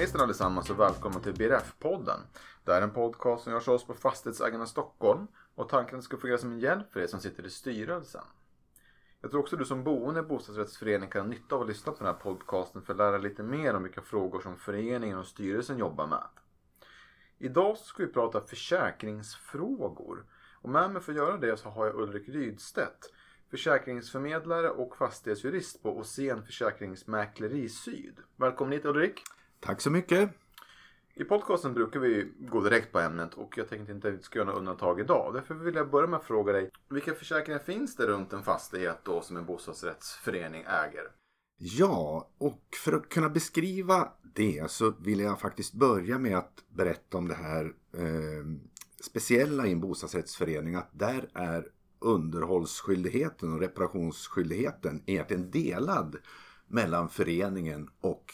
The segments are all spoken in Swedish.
Hejsan allesammans och välkomna till BRF-podden. Det är en podcast som görs av oss på Fastighetsägarna Stockholm och tanken ska fungera som en hjälp för er som sitter i styrelsen. Jag tror också du som boende i bostadsrättsförening kan ha nytta av att lyssna på den här podcasten för att lära lite mer om vilka frågor som föreningen och styrelsen jobbar med. Idag ska vi prata försäkringsfrågor. Och med mig för att göra det så har jag Ulrik Rydstedt, försäkringsförmedlare och fastighetsjurist på Åsén Försäkringsmäkleri Syd. Välkommen hit Ulrik! Tack så mycket! I podcasten brukar vi gå direkt på ämnet och jag tänkte inte att vi ska göra några undantag idag. Därför vill jag börja med att fråga dig, vilka försäkringar finns det runt en fastighet då som en bostadsrättsförening äger? Ja, och för att kunna beskriva det så vill jag faktiskt börja med att berätta om det här eh, speciella i en bostadsrättsförening. Att där är underhållsskyldigheten och reparationsskyldigheten egentligen delad mellan föreningen och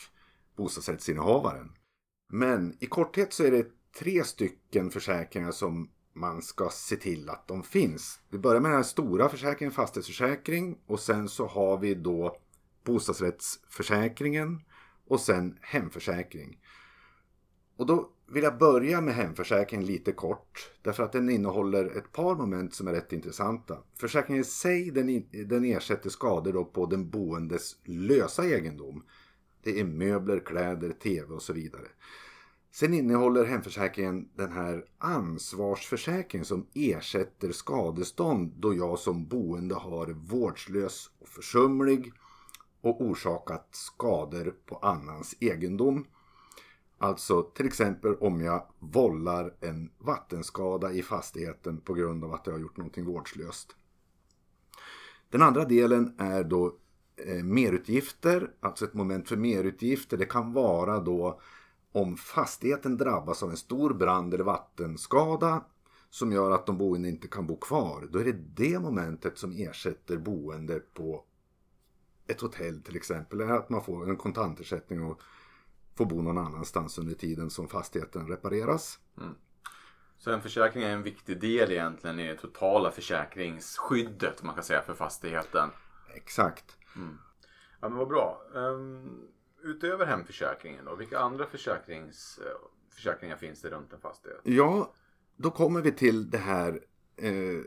bostadsrättsinnehavaren. Men i korthet så är det tre stycken försäkringar som man ska se till att de finns. Vi börjar med den här stora försäkringen, fastighetsförsäkring. Och sen så har vi då bostadsrättsförsäkringen och sen hemförsäkring. Och då vill jag börja med hemförsäkringen lite kort. Därför att den innehåller ett par moment som är rätt intressanta. Försäkringen i sig den, den ersätter skador då på den boendes lösa egendom. Det är möbler, kläder, tv och så vidare. Sen innehåller hemförsäkringen den här ansvarsförsäkringen som ersätter skadestånd då jag som boende har vårdslös och försumlig och orsakat skador på annans egendom. Alltså till exempel om jag vållar en vattenskada i fastigheten på grund av att jag har gjort någonting vårdslöst. Den andra delen är då merutgifter, alltså ett moment för merutgifter. Det kan vara då om fastigheten drabbas av en stor brand eller vattenskada som gör att de boende inte kan bo kvar. Då är det det momentet som ersätter boende på ett hotell till exempel. Eller att man får en kontantersättning och får bo någon annanstans under tiden som fastigheten repareras. Mm. Så en försäkring är en viktig del egentligen i det totala försäkringsskyddet man kan säga för fastigheten. Exakt. Mm. Ja men vad bra. Um, utöver hemförsäkringen då, vilka andra försäkrings, eh, försäkringar finns det runt en fastighet? Ja, då kommer vi till det här eh,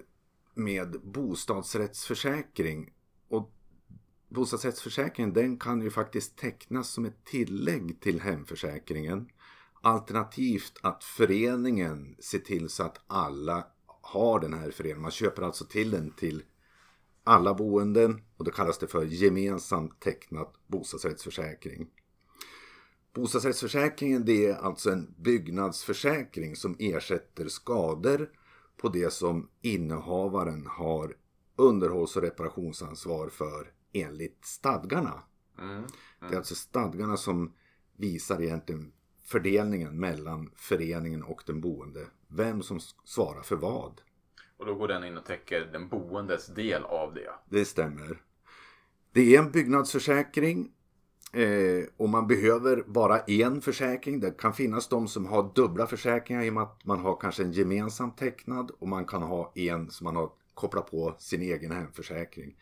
med bostadsrättsförsäkring. Och bostadsrättsförsäkringen den kan ju faktiskt tecknas som ett tillägg till hemförsäkringen. Alternativt att föreningen ser till så att alla har den här föreningen. Man köper alltså till den till alla boenden och då kallas det för gemensamt tecknat bostadsrättsförsäkring. Bostadsrättsförsäkringen det är alltså en byggnadsförsäkring som ersätter skador på det som innehavaren har underhålls och reparationsansvar för enligt stadgarna. Mm, mm. Det är alltså stadgarna som visar egentligen fördelningen mellan föreningen och den boende. Vem som svarar för vad. Och då går den in och täcker den boendes del av det. Det stämmer. Det är en byggnadsförsäkring eh, och man behöver bara en försäkring. Det kan finnas de som har dubbla försäkringar i och med att man har kanske en gemensam tecknad och man kan ha en som man har kopplat på sin egen hemförsäkring.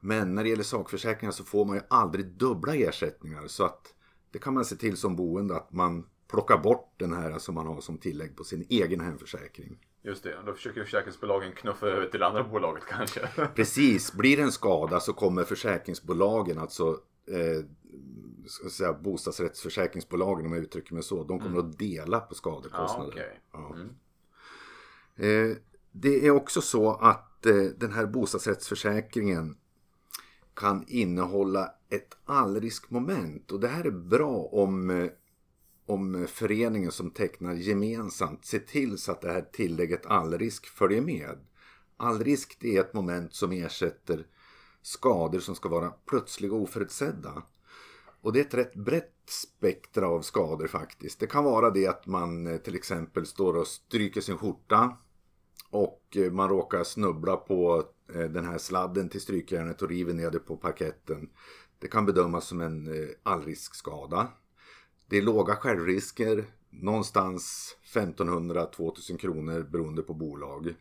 Men när det gäller sakförsäkringar så får man ju aldrig dubbla ersättningar så att det kan man se till som boende att man plockar bort den här som man har som tillägg på sin egen hemförsäkring. Just det, då försöker försäkringsbolagen knuffa över till andra bolaget kanske. Precis, blir det en skada så kommer försäkringsbolagen, alltså eh, ska säga, bostadsrättsförsäkringsbolagen om jag uttrycker mig så, de kommer mm. att dela på skadekostnader. Ja, okay. mm. eh, det är också så att eh, den här bostadsrättsförsäkringen kan innehålla ett allriskmoment och det här är bra om eh, om föreningen som tecknar gemensamt ser till så att det här tillägget allrisk följer med. Allrisk det är ett moment som ersätter skador som ska vara plötsliga och oförutsedda. Och det är ett rätt brett spektra av skador faktiskt. Det kan vara det att man eh, till exempel står och stryker sin skjorta och eh, man råkar snubbla på eh, den här sladden till strykjärnet och river ner det på parketten. Det kan bedömas som en allriskskada. Det är låga självrisker, någonstans 1500-2000 kronor beroende på bolag.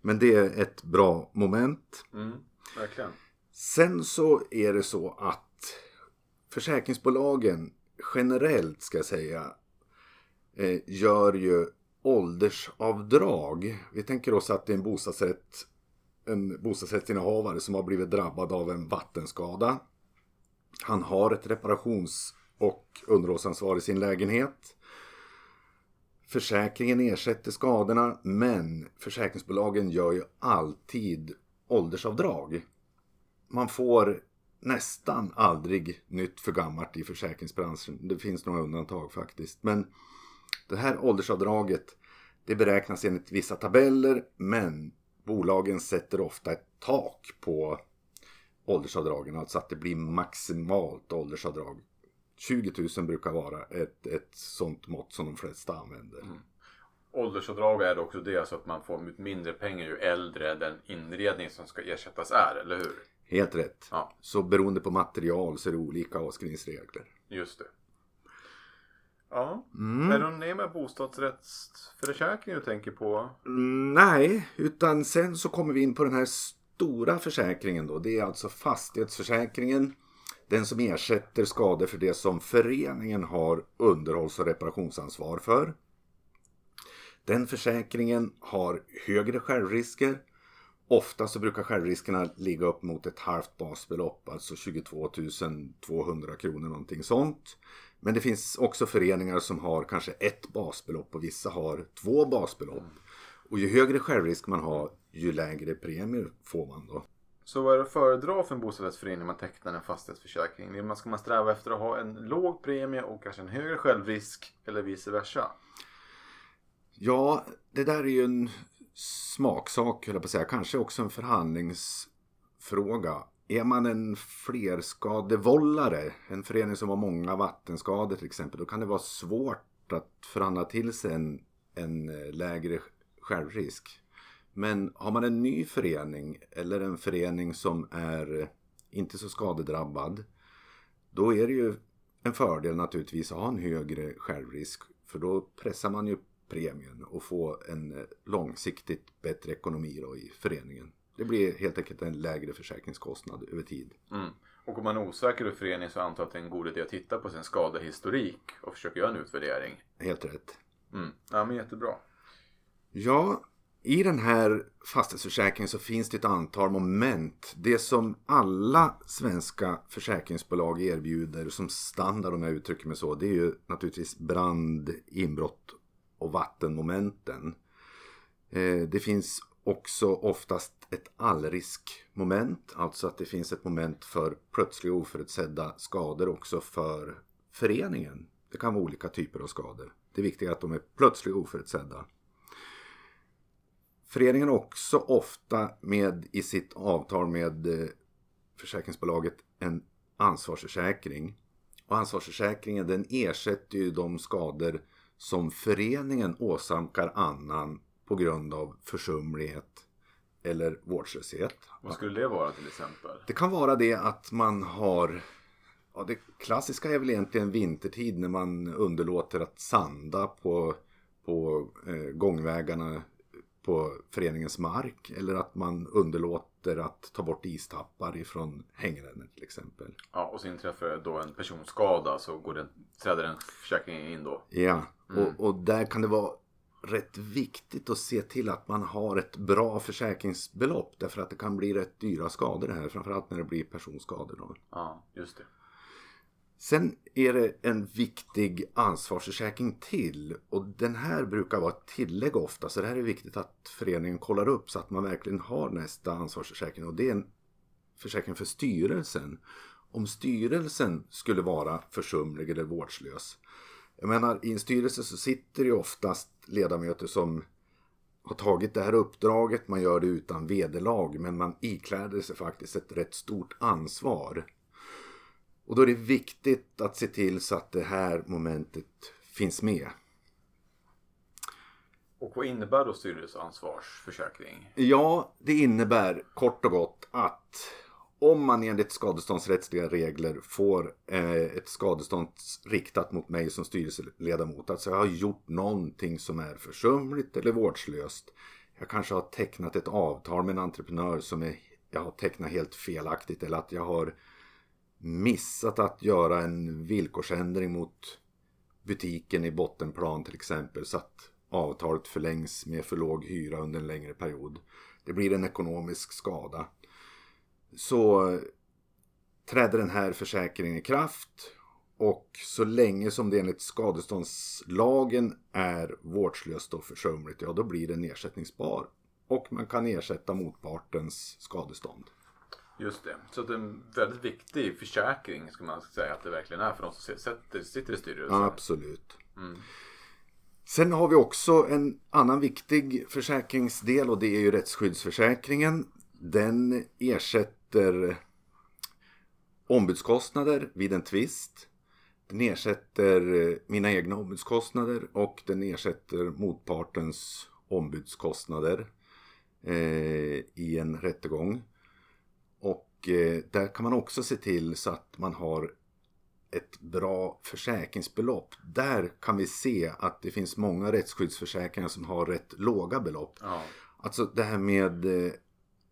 Men det är ett bra moment. Mm, verkligen. Sen så är det så att försäkringsbolagen generellt ska jag säga eh, gör ju åldersavdrag. Vi tänker oss att det är en bostadsrätt en bostadsrättsinnehavare som har blivit drabbad av en vattenskada. Han har ett reparations och underhållsansvar i sin lägenhet. Försäkringen ersätter skadorna men försäkringsbolagen gör ju alltid åldersavdrag. Man får nästan aldrig nytt för gammalt i försäkringsbranschen. Det finns några undantag faktiskt. Men det här åldersavdraget det beräknas enligt vissa tabeller men bolagen sätter ofta ett tak på åldersavdragen. Alltså att det blir maximalt åldersavdrag. 20 000 brukar vara ett, ett sånt mått som de flesta använder. Mm. Åldersavdrag är också det, alltså att man får ut mindre pengar ju äldre den inredning som ska ersättas är, eller hur? Helt rätt. Ja. Så beroende på material så är det olika avskrivningsregler. Just det. Ja. Mm. Är det någon med bostadsrättsförsäkring du tänker på? Mm, nej, utan sen så kommer vi in på den här stora försäkringen då. Det är alltså fastighetsförsäkringen. Den som ersätter skador för det som föreningen har underhålls och reparationsansvar för. Den försäkringen har högre självrisker. Ofta så brukar självriskerna ligga upp mot ett halvt basbelopp, alltså 22 200 kronor någonting sånt. Men det finns också föreningar som har kanske ett basbelopp och vissa har två basbelopp. Och ju högre självrisk man har, ju lägre premier får man då. Så vad är det att föredra för en bostadsrättsförening när man tecknar en fastighetsförsäkring? Ska man sträva efter att ha en låg premie och kanske en högre självrisk eller vice versa? Ja, det där är ju en smaksak, höll jag på att säga. Kanske också en förhandlingsfråga. Är man en flerskadevållare, en förening som har många vattenskador till exempel, då kan det vara svårt att förhandla till sig en, en eh, lägre självrisk. Men har man en ny förening eller en förening som är inte så skadedrabbad, då är det ju en fördel naturligtvis att ha en högre självrisk. För då pressar man ju premien och får en långsiktigt bättre ekonomi då i föreningen. Det blir helt enkelt en lägre försäkringskostnad över tid. Mm. Och om man är osäker i förening så antar jag att det är en god idé att titta på sin skadehistorik och försöka göra en utvärdering. Helt rätt. Mm. Ja men jättebra. Ja, i den här fastighetsförsäkringen så finns det ett antal moment. Det som alla svenska försäkringsbolag erbjuder som standard om jag uttrycker mig så. Det är ju naturligtvis brand, inbrott och vattenmomenten. Eh, det finns också oftast ett allriskmoment. Alltså att det finns ett moment för plötsliga oförutsedda skador också för föreningen. Det kan vara olika typer av skador. Det viktiga är att de är plötsliga oförutsedda. Föreningen också ofta med i sitt avtal med eh, försäkringsbolaget en ansvarsförsäkring. Och ansvarsförsäkringen den ersätter ju de skador som föreningen åsamkar annan på grund av försumlighet eller vårdslöshet. Vad skulle det vara till exempel? Det kan vara det att man har Ja, det klassiska är väl egentligen vintertid när man underlåter att sanda på, på eh, gångvägarna på föreningens mark. Eller att man underlåter att ta bort istappar ifrån hängrännor till exempel. Ja, och så inträffar då en personskada så går den, träder den försäkringen in då. Ja, mm. och, och där kan det vara rätt viktigt att se till att man har ett bra försäkringsbelopp. Därför att det kan bli rätt dyra skador det här. Framförallt när det blir personskador. Då. Ja, just det. Sen är det en viktig ansvarsförsäkring till. Och den här brukar vara ett tillägg ofta. Så det här är viktigt att föreningen kollar upp så att man verkligen har nästa ansvarsförsäkring. Och det är en försäkring för styrelsen. Om styrelsen skulle vara försumlig eller vårdslös jag menar, i en styrelse så sitter det oftast ledamöter som har tagit det här uppdraget, man gör det utan vederlag, men man ikläder sig faktiskt ett rätt stort ansvar. Och då är det viktigt att se till så att det här momentet finns med. Och vad innebär då styrelseansvarsförsäkring? Ja, det innebär kort och gott att om man enligt skadeståndsrättsliga regler får eh, ett skadestånd riktat mot mig som styrelseledamot. Alltså jag har gjort någonting som är försumligt eller vårdslöst. Jag kanske har tecknat ett avtal med en entreprenör som är, jag har tecknat helt felaktigt eller att jag har missat att göra en villkorsändring mot butiken i bottenplan till exempel så att avtalet förlängs med för låg hyra under en längre period. Det blir en ekonomisk skada. Så träder den här försäkringen i kraft och så länge som det enligt skadeståndslagen är vårdslöst och försumligt, ja då blir den ersättningsbar. Och man kan ersätta motpartens skadestånd. Just det. Så det är en väldigt viktig försäkring ska man säga att det verkligen är för de som sitter, sitter i styrelsen. Absolut. Mm. Sen har vi också en annan viktig försäkringsdel och det är ju rättsskyddsförsäkringen. Den ersätter ombudskostnader vid en tvist. Den ersätter mina egna ombudskostnader och den ersätter motpartens ombudskostnader eh, i en rättegång. Eh, där kan man också se till så att man har ett bra försäkringsbelopp. Där kan vi se att det finns många rättsskyddsförsäkringar som har rätt låga belopp. Ja. Alltså det här med eh,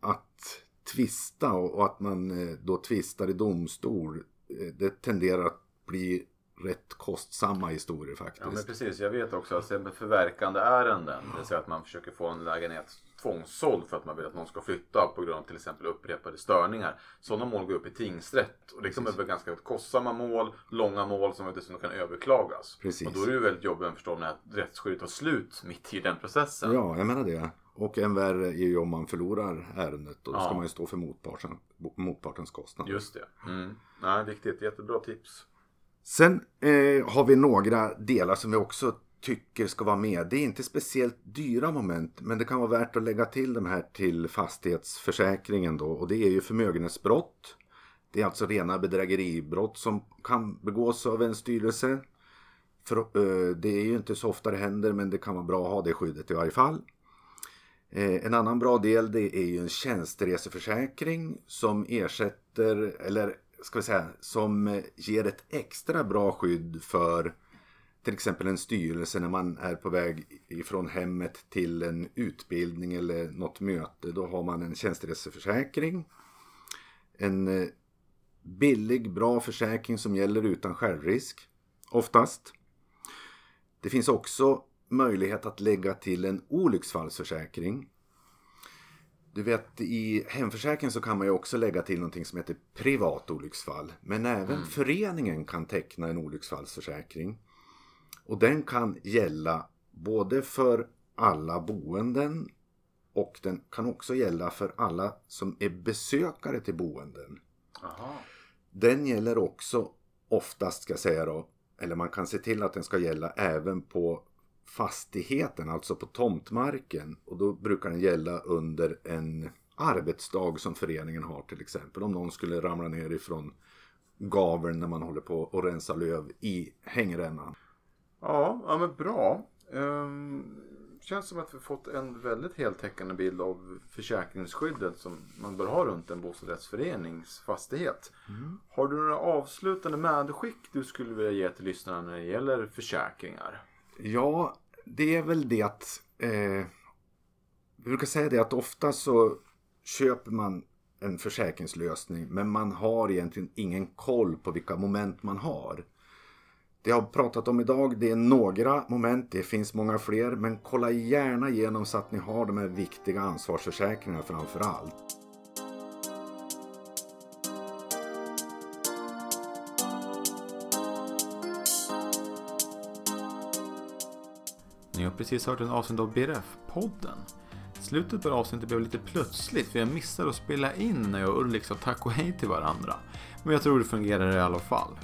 att tvista och att man eh, då tvistar i domstol. Det tenderar att bli rätt kostsamma historier faktiskt. Ja men precis, jag vet också att förverkande ärenden, det vill säga att man försöker få en lägenhet tvångssåld för att man vill att någon ska flytta på grund av till exempel upprepade störningar. Sådana mål går upp i tingsrätt och det kommer vara ganska kostsamma mål, långa mål som dessutom kan överklagas. Precis. Och då är det ju väldigt jobbigt förstå när rättsskyddet tar slut mitt i den processen. Ja, jag menar det. Och än värre är ju om man förlorar ärendet och då ja. ska man ju stå för motparten, motpartens kostnad. Just det. Mm. Nej, viktigt. Jättebra tips. Sen eh, har vi några delar som vi också tycker ska vara med. Det är inte speciellt dyra moment men det kan vara värt att lägga till de här till fastighetsförsäkringen då och det är ju förmögenhetsbrott. Det är alltså rena bedrägeribrott som kan begås av en styrelse. För, eh, det är ju inte så ofta det händer men det kan vara bra att ha det skyddet i varje fall. Eh, en annan bra del det är ju en tjänstereseförsäkring som ersätter eller ska vi säga som ger ett extra bra skydd för till exempel en styrelse när man är på väg ifrån hemmet till en utbildning eller något möte. Då har man en tjänstereseförsäkring. En eh, billig, bra försäkring som gäller utan självrisk. Oftast. Det finns också möjlighet att lägga till en olycksfallsförsäkring. Du vet i hemförsäkringen så kan man ju också lägga till någonting som heter privat olycksfall. Men även mm. föreningen kan teckna en olycksfallsförsäkring. Och den kan gälla både för alla boenden och den kan också gälla för alla som är besökare till boenden. Aha. Den gäller också oftast ska jag säga då, eller man kan se till att den ska gälla även på fastigheten, alltså på tomtmarken. Och då brukar den gälla under en arbetsdag som föreningen har till exempel. Om någon skulle ramla ner ifrån gaveln när man håller på att rensa löv i hängrännan. Ja, ja men bra. Um, känns som att vi fått en väldigt heltäckande bild av försäkringsskyddet som man bör ha runt en bostadsrättsförenings fastighet. Mm. Har du några avslutande medskick du skulle vilja ge till lyssnarna när det gäller försäkringar? Ja, det är väl det att eh, vi brukar säga det att ofta så köper man en försäkringslösning men man har egentligen ingen koll på vilka moment man har. Det jag har pratat om idag det är några moment, det finns många fler men kolla gärna igenom så att ni har de här viktiga ansvarsförsäkringarna framför allt. Ni har precis hört en avsnitt av BRF-podden. Slutet på avsnittet blev lite plötsligt för jag missade att spela in när jag och Ulrik sa tack och hej till varandra. Men jag tror det fungerar i alla fall.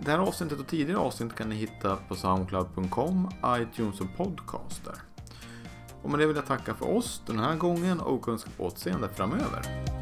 Det här avsnittet och tidigare avsnitt kan ni hitta på Soundcloud.com, iTunes och Podcaster. Och med det vill jag tacka för oss den här gången och önska på återseende framöver.